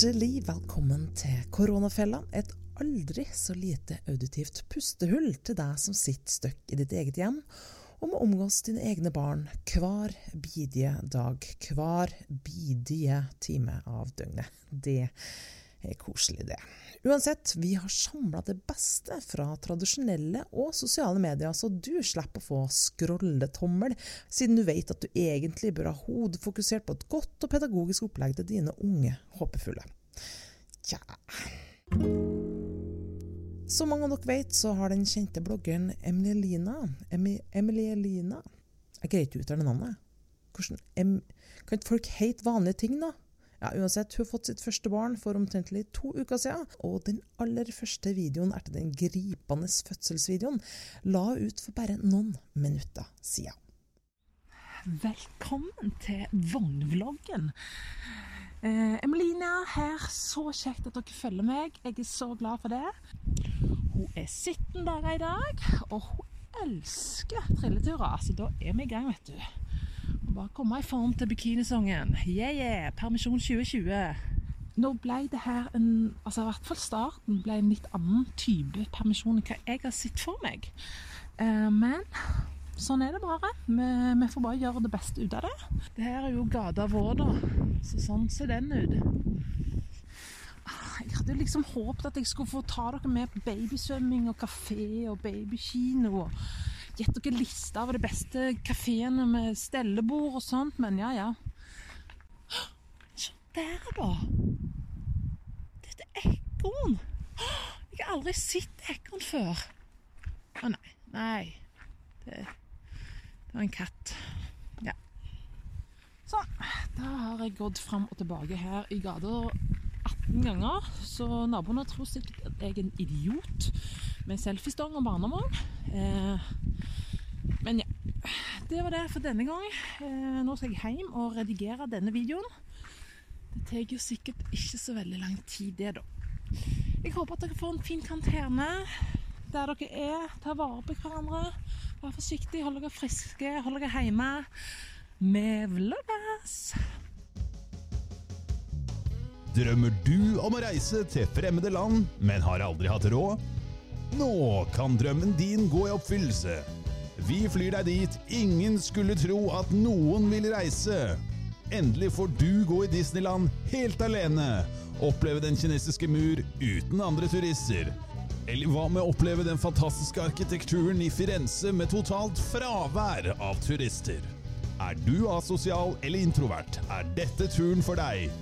Hjertelig velkommen til Koronafella, et aldri så lite auditivt pustehull til deg som sitter støkk i ditt eget hjem og må omgås dine egne barn hver bidige dag, hver bidige time av døgnet. Det er koselig, det. Uansett, vi har samla det beste fra tradisjonelle og sosiale medier, så du slipper å få scrolletommel, siden du vet at du egentlig bør ha hodet fokusert på et godt og pedagogisk opplegg til dine unge håpefulle. Tja Som mange av dere vet, så har den kjente bloggeren Emilielina Emi, Emilielina Jeg greier ikke uttale navnet. Hvordan, em, kan ikke folk hete vanlige ting, da? Ja, uansett, Hun har fått sitt første barn for omtrentlig to uker siden, og den aller første videoen etter den gripende fødselsvideoen la hun ut for bare noen minutter siden. Velkommen til vognvloggen. Eh, Emelina her, så kjekt at dere følger meg. Jeg er så glad for det. Hun er 17 der i dag, og hun elsker trilleturer. Så da er vi i gang, vet du. Bare komme i form til bikinisongen. Yeah, yeah! Permisjon 2020. Nå ble det her en altså i hvert fall starten ble en litt annen type permisjon enn hva jeg har sett for meg. Eh, men sånn er det bare. Vi, vi får bare gjøre det beste ut av det. Det her er jo gata vår, da. Så sånn ser den ut. Ah, Jeg hadde liksom håpet at jeg skulle få ta dere med på babysvømming og kafé og babykino. og Gitt dere liste av de beste kafeene med stellebord og sånt, men ja, ja. Se der, da. Dette er ekorn. Jeg har aldri sett ekorn før. Å nei. Nei. Det, det var en katt. Ja. Så, da har jeg gått fram og tilbake her i gata 18 ganger, så naboene tror sikkert at jeg er en idiot med selfiestang og barnevogn. Eh, men ja, det var det for denne gang. Eh, nå skal jeg hjem og redigere denne videoen. Det tar jo sikkert ikke så veldig lang tid, det, da. Jeg håper at dere får en fin karantene der dere er. Ta vare på hverandre. Vær forsiktig, hold dere friske, hold dere hjemme. Vi vlogges! Drømmer du om å reise til fremmede land, men har aldri hatt råd? Nå kan drømmen din gå i oppfyllelse. Vi flyr deg dit ingen skulle tro at noen vil reise. Endelig får du gå i Disneyland helt alene. Oppleve den kinesiske mur uten andre turister. Eller hva med å oppleve den fantastiske arkitekturen i Firenze med totalt fravær av turister? Er du asosial eller introvert, er dette turen for deg.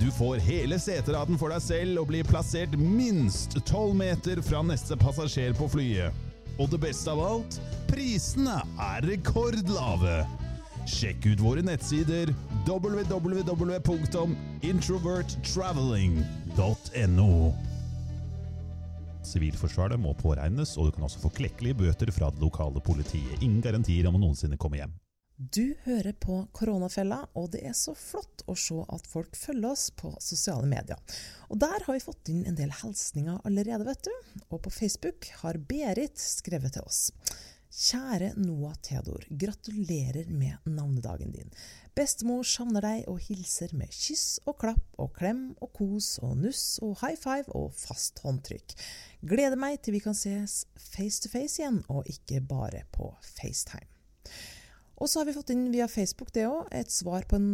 Du får hele seteraden for deg selv og blir plassert minst 12 meter fra neste passasjer på flyet. Og det beste av alt, prisene er rekordlave. Sjekk ut våre nettsider www.introverttraveling.no. Sivilforsvaret må påregnes, og du kan også få klekkelige bøter fra det lokale politiet. Ingen garantier om å noensinne komme hjem. Du hører på Koronafella, og det er så flott å se at folk følger oss på sosiale medier. Og der har vi fått inn en del hilsninger allerede, vet du. Og på Facebook har Berit skrevet til oss. Kjære Noah Theodor, gratulerer med navnedagen din. Bestemor savner deg og hilser med kyss og klapp og klem og kos og nuss og high five og fast håndtrykk. Gleder meg til vi kan ses face to face igjen, og ikke bare på FaceTime. Og så har vi fått inn via Facebook det òg, et svar på en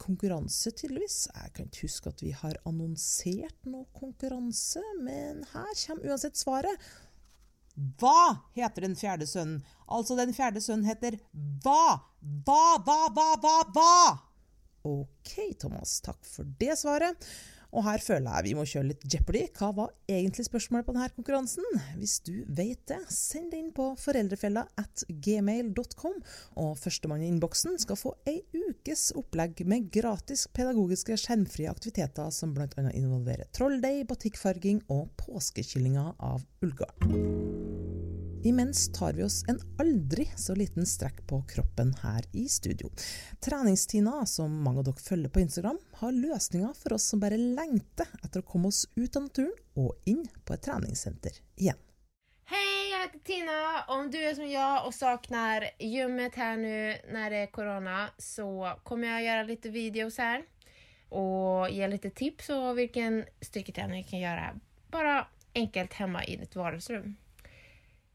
konkurranse, tydeligvis. Jeg kan ikke huske at vi har annonsert noe konkurranse, men her kommer uansett svaret. Hva heter den fjerde sønnen? Altså, den fjerde sønnen heter Hva? Hva, hva, hva, hva, hva? Ok, Thomas, takk for det svaret. Og her føler jeg vi må kjøre litt Jeopardy. Hva var egentlig spørsmålet på denne konkurransen? Hvis du vet det, send det inn på foreldrefella at gmail.com, og førstemann i innboksen skal få ei ukes opplegg med gratis pedagogiske skjermfrie aktiviteter som bl.a. involverer trolldeig, batikkfarging og påskekyllinger av ullgarn. Imens tar vi oss en aldri så liten strekk på kroppen her i studio. Treningstina, som mange av dere følger på Instagram, har løsninger for oss som bare lengter etter å komme oss ut av naturen og inn på et treningssenter igjen. Hei, jeg heter Tina. Om du er som jeg og savner gymmet her nå når det er korona, så kommer jeg å gjøre litt videoer her og gi litt tips om hvilken styrketrening du kan gjøre. Bare enkelt hjemme i ditt vardagsrum.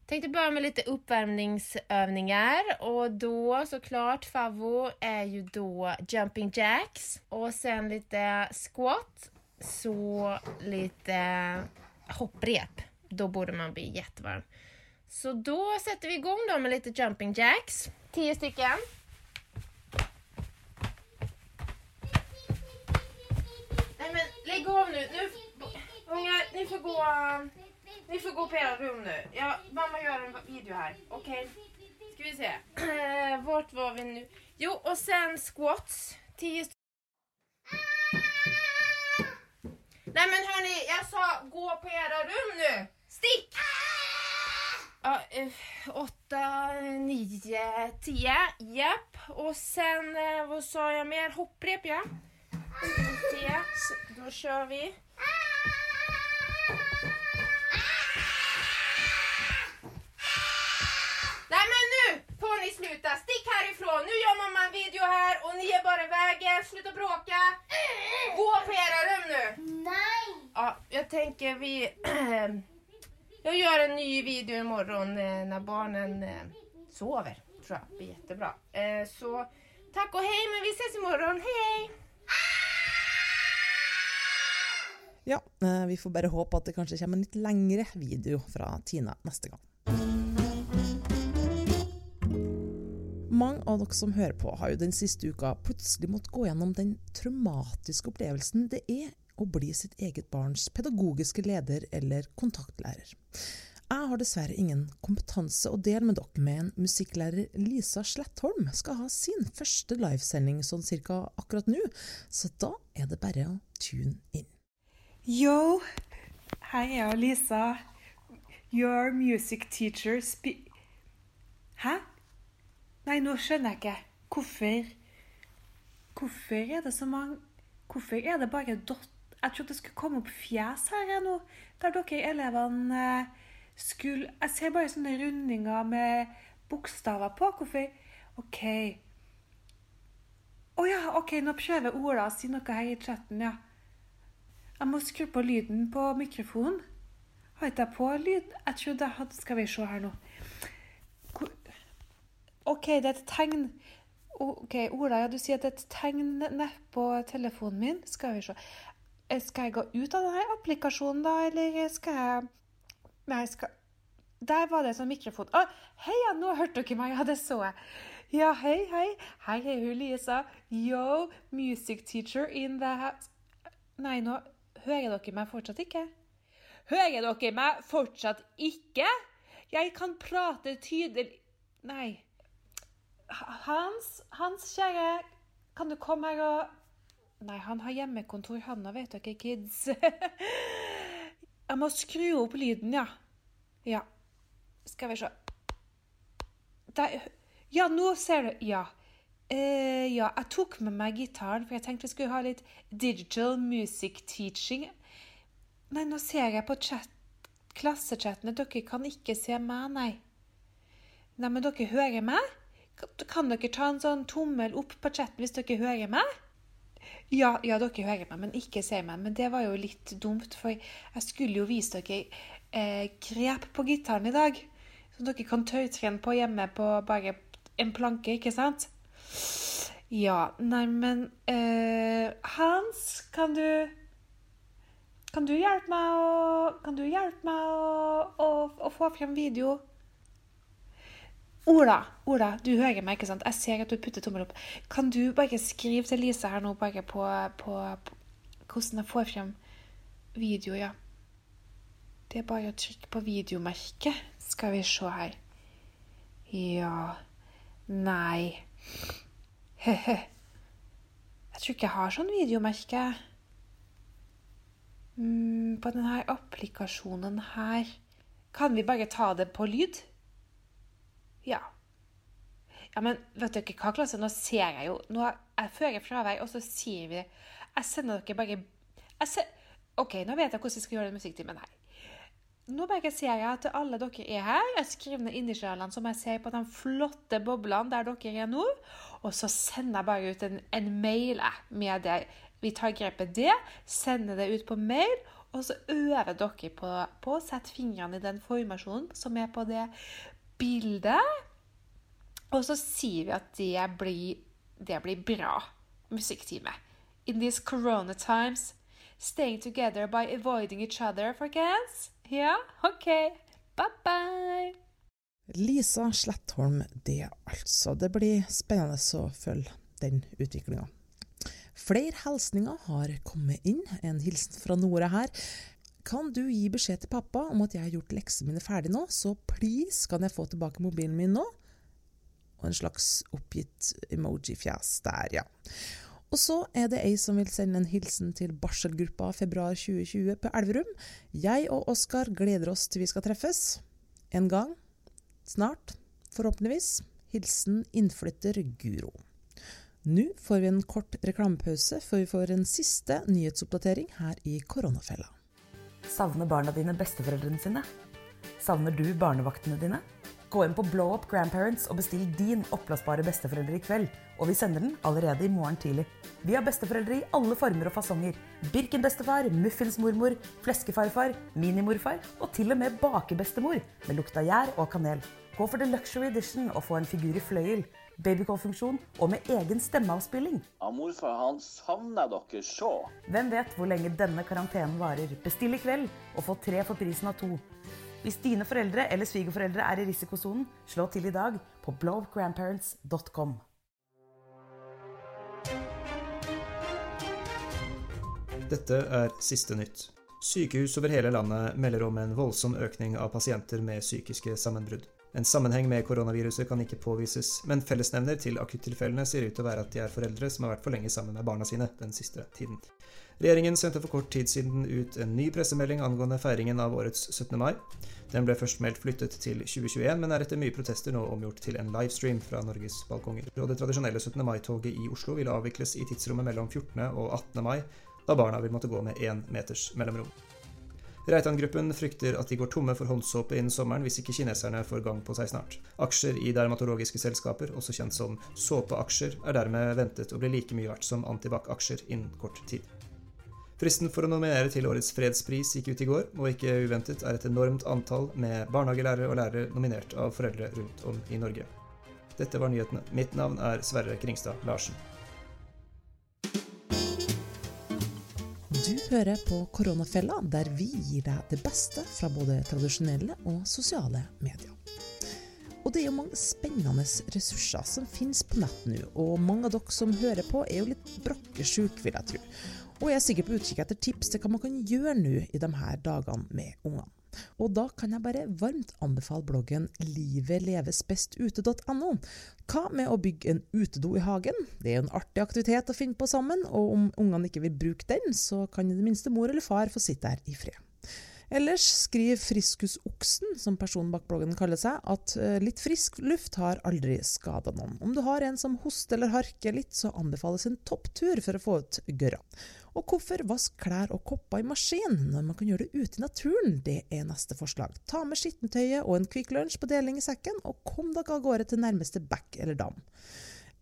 Tänkte börja med lite uppvärmningsövningar och då såklart favvo är ju då jumping jacks och sen lite squat så lite hopprep. Då borde man bli jättevarm. Så då sätter vi igång då med lite jumping jacks. Tio stycken. Nej men lägg av nu. nu ungar, ni får gå... Ni får gå på era rum nu. Ja, mamma gör en video här. Okej. Ska vi se. Eh, vart var vi nu? Jo, och sen squats. 10 st- Nej men hörni, jag sa gå på era rum nu. Stick! Ja, eh, åtta, nio, tio. Japp. Och sen, eh, vad sa jag mer? Hopprep ja. Se. Då kör vi. Nej men nu får ni sluta. Stick härifrån. Nu gör mamma en video här och ni är bara i vägen. Sluta bråka. Gå på era rum nu. Nej! Ja, jag tänker vi... jag gör en ny video imorgon eh, när barnen eh, sover. Tror jag blir jättebra. Eh, så tack och hej, men vi ses imorgon. Hej hej! Ja, eh, vi får bare håpe at det kanskje kommer en litt lengre video fra Tina neste gang. Mange av dere som hører på, har jo den siste uka plutselig måttet gå gjennom den traumatiske opplevelsen det er å bli sitt eget barns pedagogiske leder eller kontaktlærer. Jeg har dessverre ingen kompetanse å dele med dere, men musikklærer Lisa Slettholm skal ha sin første livesending sånn cirka akkurat nå, så da er det bare å tune inn. Yo, er jeg, Lisa. Your music teacher spe... Hæ? Nei, nå skjønner jeg ikke. Hvorfor Hvorfor er det så mange Hvorfor er det bare dott... Jeg trodde det skulle komme opp fjes her nå, der dere elevene eh, skulle Jeg ser bare sånne rundinger med bokstaver på. Hvorfor OK. Å ja, OK, nå prøver Ola å si noe her i chatten, ja. Jeg må skru på lyden på mikrofonen. Har ikke jeg på lyd? Jeg trodde jeg hadde Skal vi se her nå. OK, det er et tegn. OK, Ola, ja, du sier at det er et tegn nedpå telefonen min. Skal vi se. Eh, Skal jeg gå ut av denne applikasjonen, da, eller skal jeg Nei, skal Der var det en sånn mikrofon. Å, hei, ja, nå hørte dere meg. Ja, det så jeg. Ja, hei, hei. Hei, hei, hun Lisa. Yo, music teacher in the house. Nei, nå hører dere meg fortsatt ikke. Hører dere meg fortsatt ikke? Jeg kan prate tydelig Nei. Hans, Hans, kjære, kan du komme her og Nei, han har hjemmekontor, han òg, vet dere, kids. Jeg må skru opp lyden, ja. Ja. Skal vi se. Der. Ja, nå ser du. Ja. Eh, ja, jeg tok med meg gitaren, for jeg tenkte vi skulle ha litt digital music teaching. Nei, nå ser jeg på chat, klassechattene. Dere kan ikke se meg, nei. Nei, men dere hører meg? Kan- dere ta en sånn tommel opp på chatten hvis dere hører meg? Ja, ja, dere hører meg, men ikke ser meg. Men det var jo litt dumt, for jeg skulle jo vise dere eh, grep på gitaren i dag. Som dere kan tøytrene på hjemme på bare en planke, ikke sant? Ja, nei, men eh, Hans, kan du Kan du hjelpe meg å Kan du hjelpe meg å, å, å få frem video? Ola, Ola, du hører meg, ikke sant? Jeg ser at du putter tommel opp. Kan du bare skrive til Lise her nå bare på, på, på hvordan jeg får frem video, ja. Det er bare å trykke på videomerket. Skal vi se her. Ja Nei. He-he. Jeg tror ikke jeg har sånn videomerke. Mm, på denne applikasjonen her Kan vi bare ta det på lyd? Ja. Ja, men vet dere hva, klasse? Nå ser jeg jo Nå jeg fører fravær, og så sier vi Jeg sender dere bare jeg ser, OK, nå vet jeg hvordan jeg skal gjøre den musikktimen her. Nå bare ser jeg at alle dere er her. Jeg skriver ned initialene som jeg ser på de flotte boblene der dere er nå. Og så sender jeg bare ut en, en mail med det Vi tar grepet det, sender det ut på mail, og så øver dere på, på å sette fingrene i den formasjonen som er på det bildet. Og så sier vi at det blir, det blir bra musikktime. In these corona times, staying together by avoiding each other, folkens. Ja, OK. Bye bye. Lisa Slettholm, det altså. Det blir spennende å følge den utviklinga. Flere hilsninger har kommet inn. En hilsen fra Nora her. Kan du gi beskjed til pappa om at jeg har gjort leksene mine ferdig nå, så please kan jeg få tilbake mobilen min nå? Og en slags oppgitt emoji-fjes der, ja. Og så er det ei som vil sende en hilsen til barselgruppa februar 2020 på Elverum. Jeg og Oskar gleder oss til vi skal treffes. En gang. Snart. Forhåpentligvis. Hilsen innflytter Guro. Nå får vi en kort reklamepause før vi får en siste nyhetsoppdatering her i Koronafella. Savner barna dine besteforeldrene sine? Savner du barnevaktene dine? Gå inn på Blow Up Grandparents og bestill din oppblåsbare besteforeldre i kveld. Og vi sender den allerede i morgen tidlig. Vi har besteforeldre i alle former og fasonger. Birkenbestefar, muffinsmormor, fleskefarfar, minimorfar og til og med bakebestemor med lukt av gjær og kanel. Gå for the luxury edition og få en figur i fløyel, babycall-funksjon og med egen stemmeavspilling. Ja, morfar han savner dere så. Hvem vet hvor lenge denne karantenen varer? Bestill i kveld og få tre for prisen av to. Hvis dine foreldre eller svigerforeldre er i risikosonen, slå til i dag på blowgrandparents.com. Dette er siste nytt. Sykehus over hele landet melder om en voldsom økning av pasienter med psykiske sammenbrudd. En sammenheng med koronaviruset kan ikke påvises, men fellesnevner til akuttilfellene ser ut til å være at de er foreldre som har vært for lenge sammen med barna sine den siste tiden. Regjeringen sendte for kort tid siden ut en ny pressemelding angående feiringen av årets 17. mai. Den ble først meldt flyttet til 2021, men er etter mye protester nå omgjort til en livestream fra Norges balkonger. Og det tradisjonelle 17. mai-toget i Oslo vil avvikles i tidsrommet mellom 14. og 18. mai, da barna vil måtte gå med én meters mellomrom. Reitan-gruppen frykter at de går tomme for håndsåpe innen sommeren hvis ikke kineserne får gang på seg snart. Aksjer i dermatologiske selskaper, også kjent som såpeaksjer, er dermed ventet å bli like mye verdt som antibac-aksjer innen kort tid. Fristen for å nominere til årets fredspris gikk ut i går, og ikke uventet er et enormt antall med barnehagelærere og lærere nominert av foreldre rundt om i Norge. Dette var nyhetene. Mitt navn er Sverre Kringstad Larsen. Du hører på Koronafella, der vi gir deg det beste fra både tradisjonelle og sosiale medier. Og det er jo mange spennende ressurser som finnes på nett nå, og mange av dere som hører på er jo litt brakkesjuke, vil jeg tro. Og jeg er sikkert på utkikk etter tips til hva man kan gjøre nå i de her dagene med ungene. Og da kan jeg bare varmt anbefale bloggen livetlevesbestute.no. Hva med å bygge en utedo i hagen? Det er jo en artig aktivitet å finne på sammen, og om ungene ikke vil bruke den, så kan i det minste mor eller far få sitte der i fred. Ellers skriver Friskusoksen, som personen bak bloggen kaller seg, at eh, litt frisk luft har aldri skada noen. Om du har en som hoster eller harker litt, så anbefales en topptur for å få ut gørra. Og hvorfor vaske klær og kopper i maskin når man kan gjøre det ute i naturen? Det er neste forslag. Ta med skittentøyet og en Kvikk Lunsj på deling i sekken, og kom dere av gårde til nærmeste bekk eller dam.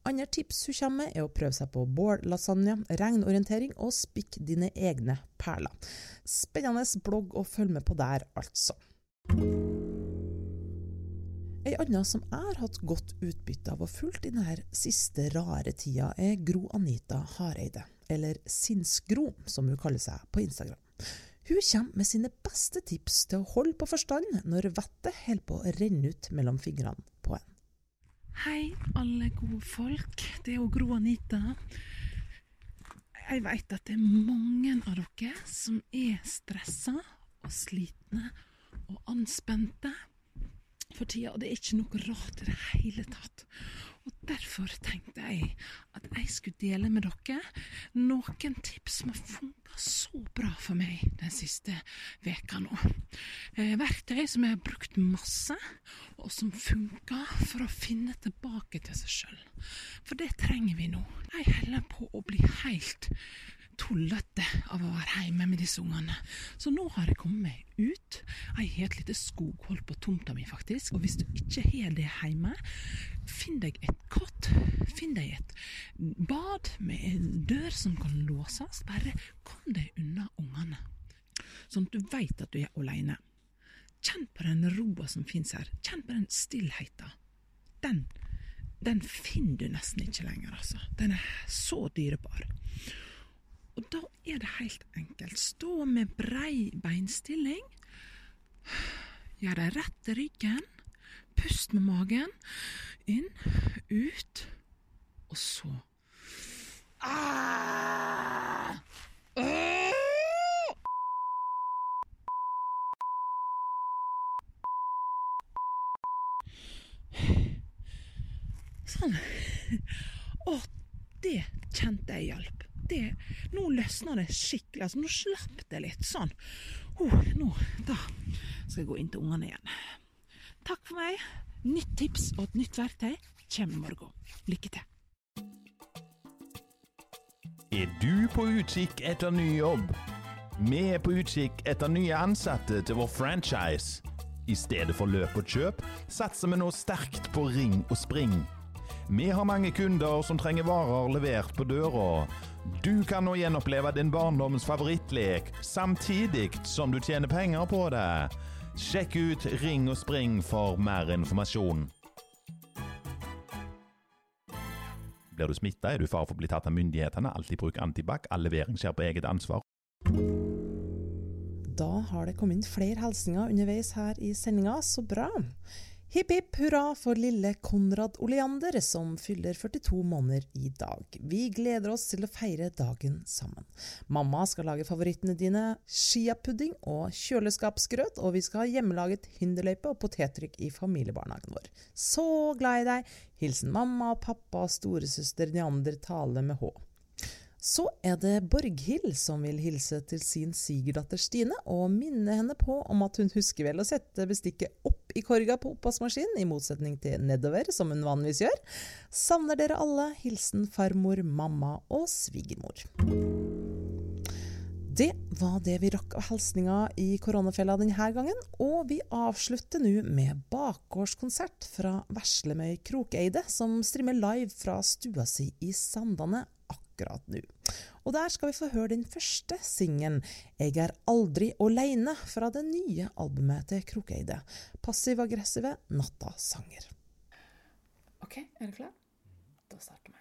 Andre tips hun kommer med, er å prøve seg på bål-lasagne, regnorientering og spikk dine egne perler. Spennende blogg å følge med på der, altså. Ei anna som jeg har hatt godt utbytte av å fulgt i denne siste rare tida, er Gro Anita Hareide, eller Sinnsgro, som hun kaller seg på Instagram. Hun kommer med sine beste tips til å holde på forstand når vettet holder på å renne ut mellom fingrene på en. Hei, alle gode folk. Det er jo Gro Anita. Jeg vet at det er mange av dere som er stressa og slitne og anspente for tida, og det er ikke noe rart i det hele tatt. Derfor tenkte jeg at jeg skulle dele med dere noen tips som har funka så bra for meg den siste veka nå. Eh, verktøy som jeg har brukt masse, og som funker for å finne tilbake til seg sjøl. For det trenger vi nå. Jeg holder på å bli helt tullete av å være hjemme med disse ungene. Så nå har jeg kommet meg ut. Jeg har et lite skoghold på tomta mi, faktisk. Og hvis du ikke har det hjemme, finn deg et kott. Finn deg et bad med en dør som kan låses. Bare kom deg unna ungene, sånn at du veit at du er aleine. Kjenn på den roa som fins her. Kjenn på den stillheten. Den, den finner du nesten ikke lenger, altså. Den er så dyrebar. Og da er det helt enkelt. Stå med brei beinstilling. Gjør deg rett i ryggen. Pust med magen. Inn, ut, og så ah! Sånn. Å, det kjente jeg hjalp. Det, nå løsna det skikkelig. Altså, nå slapp det litt. Sånn. Oh, nå, da skal jeg gå inn til ungene igjen. Takk for meg. Nytt tips og et nytt verktøy kommer i morgen. Lykke til. Er du på utkikk etter ny jobb? Vi er på utkikk etter nye ansatte til vår franchise. I stedet for løp og kjøp satser vi nå sterkt på ring og spring. Vi har mange kunder som trenger varer levert på døra. Du kan nå gjenoppleve din barndoms favorittlek, samtidig som du tjener penger på det. Sjekk ut Ring og Spring for mer informasjon. Blir du smitta, er du i fare for å bli tatt av myndighetene. Alltid bruk antibac. All levering skjer på eget ansvar. Da har det kommet inn flere hilsener underveis her i sendinga, så bra. Hipp hipp hurra for lille Konrad Oleander, som fyller 42 måneder i dag. Vi gleder oss til å feire dagen sammen. Mamma skal lage favorittene dine, chiapudding og kjøleskapsgrøt, og vi skal ha hjemmelaget hinderløype og potettrykk i familiebarnehagen vår. Så glad i deg! Hilsen mamma og pappa og storesøster Neander Tale med H. Så er det Borghild som vil hilse til sin svigerdatter Stine, og minne henne på om at hun husker vel å sette bestikket opp i korga på oppvaskmaskinen, i motsetning til nedover, som hun vanligvis gjør. Savner dere alle. Hilsen farmor, mamma og svigermor. Det var det vi rakk av hilsninger i koronafella denne gangen, og vi avslutter nå med bakgårdskonsert fra Veslemøy Krokeide, som strimmer live fra stua si i Sandane akkurat nå. Og der skal vi få høre den første singelen, 'Jeg er aldri åleine', fra det nye albumet til Krokeide. Passiv-aggressive nattasanger. OK, er du klar? Da starter vi.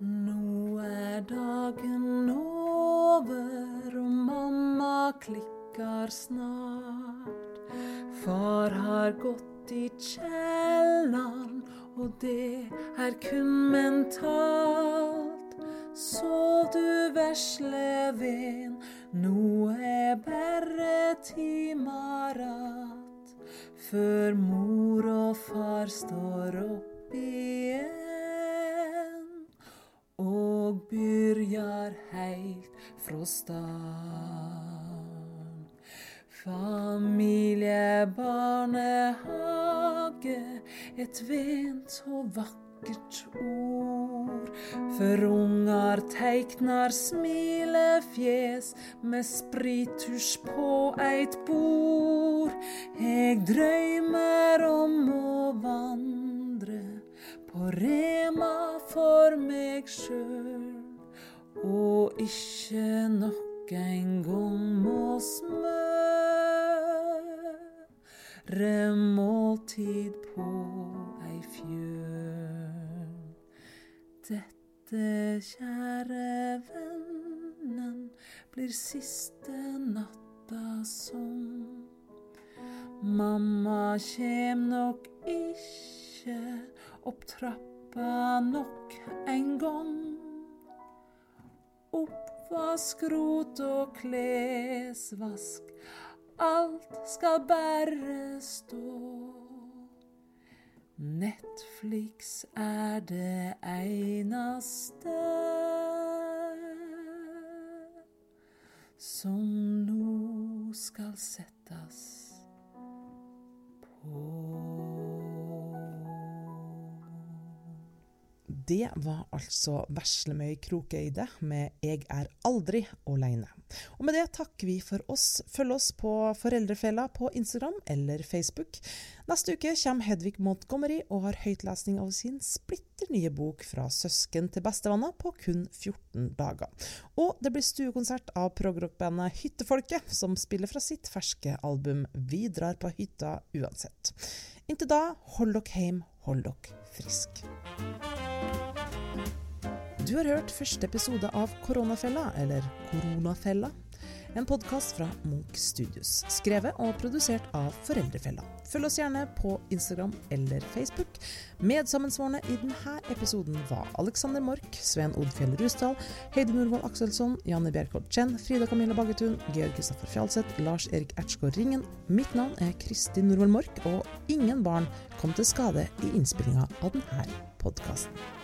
Nå er dagen over, og mamma klikker snart. Far har gått i kjelleren, og det er kun mentalt. Sov du vesle ven, nå er bare timer att. Før mor og far står opp igjen og byrjar heilt fra start. Familiebarnehage, et vent og vakkert ord. For ungar teiknar smilefjes med sprittusj på eit bord. Eg drøymer om å vandre på Rema for meg sjøl, og ikkje nok en gang må smøre måltid på ei fjøl. Dette, kjære vennen, blir siste natta som. Mamma kjem nok ikkje opp trappa nok en gang. Oppvask, rot og klesvask, alt skal bare stå. Netflix er det einaste som nå skal settes på. Det var altså Veslemøy Krokeide med 'Eg er aldri åleine'. Og med det takker vi for oss. Følg oss på Foreldrefella på Instagram eller Facebook. Neste uke kommer Hedvig Montgomery og har høytlesning av sin splitter nye bok 'Fra søsken til bestevenner' på kun 14 dager. Og det blir stuekonsert av progrockbandet Hyttefolket, som spiller fra sitt ferske album 'Vi drar på hytta uansett'. Inntil da, hold dere hjem, hold dere friske. Du har hørt første episode av Koronafella, eller Koronafella. En podkast fra Munch Studios, skrevet og produsert av Foreldrefella. Følg oss gjerne på Instagram eller Facebook. Medsammensvorne i denne episoden var Alexander Mork, Sven Odfjell Rusdal, Heidi Norvoll Akselsson, Janne Bjerkholt Chen, Frida Camilla Baggetun, Georg Kristoffer Fjalseth, Lars Erik Ertsgaard Ringen. Mitt navn er Kristin Norvoll Mork, og ingen barn kom til skade i innspillinga av denne podkasten.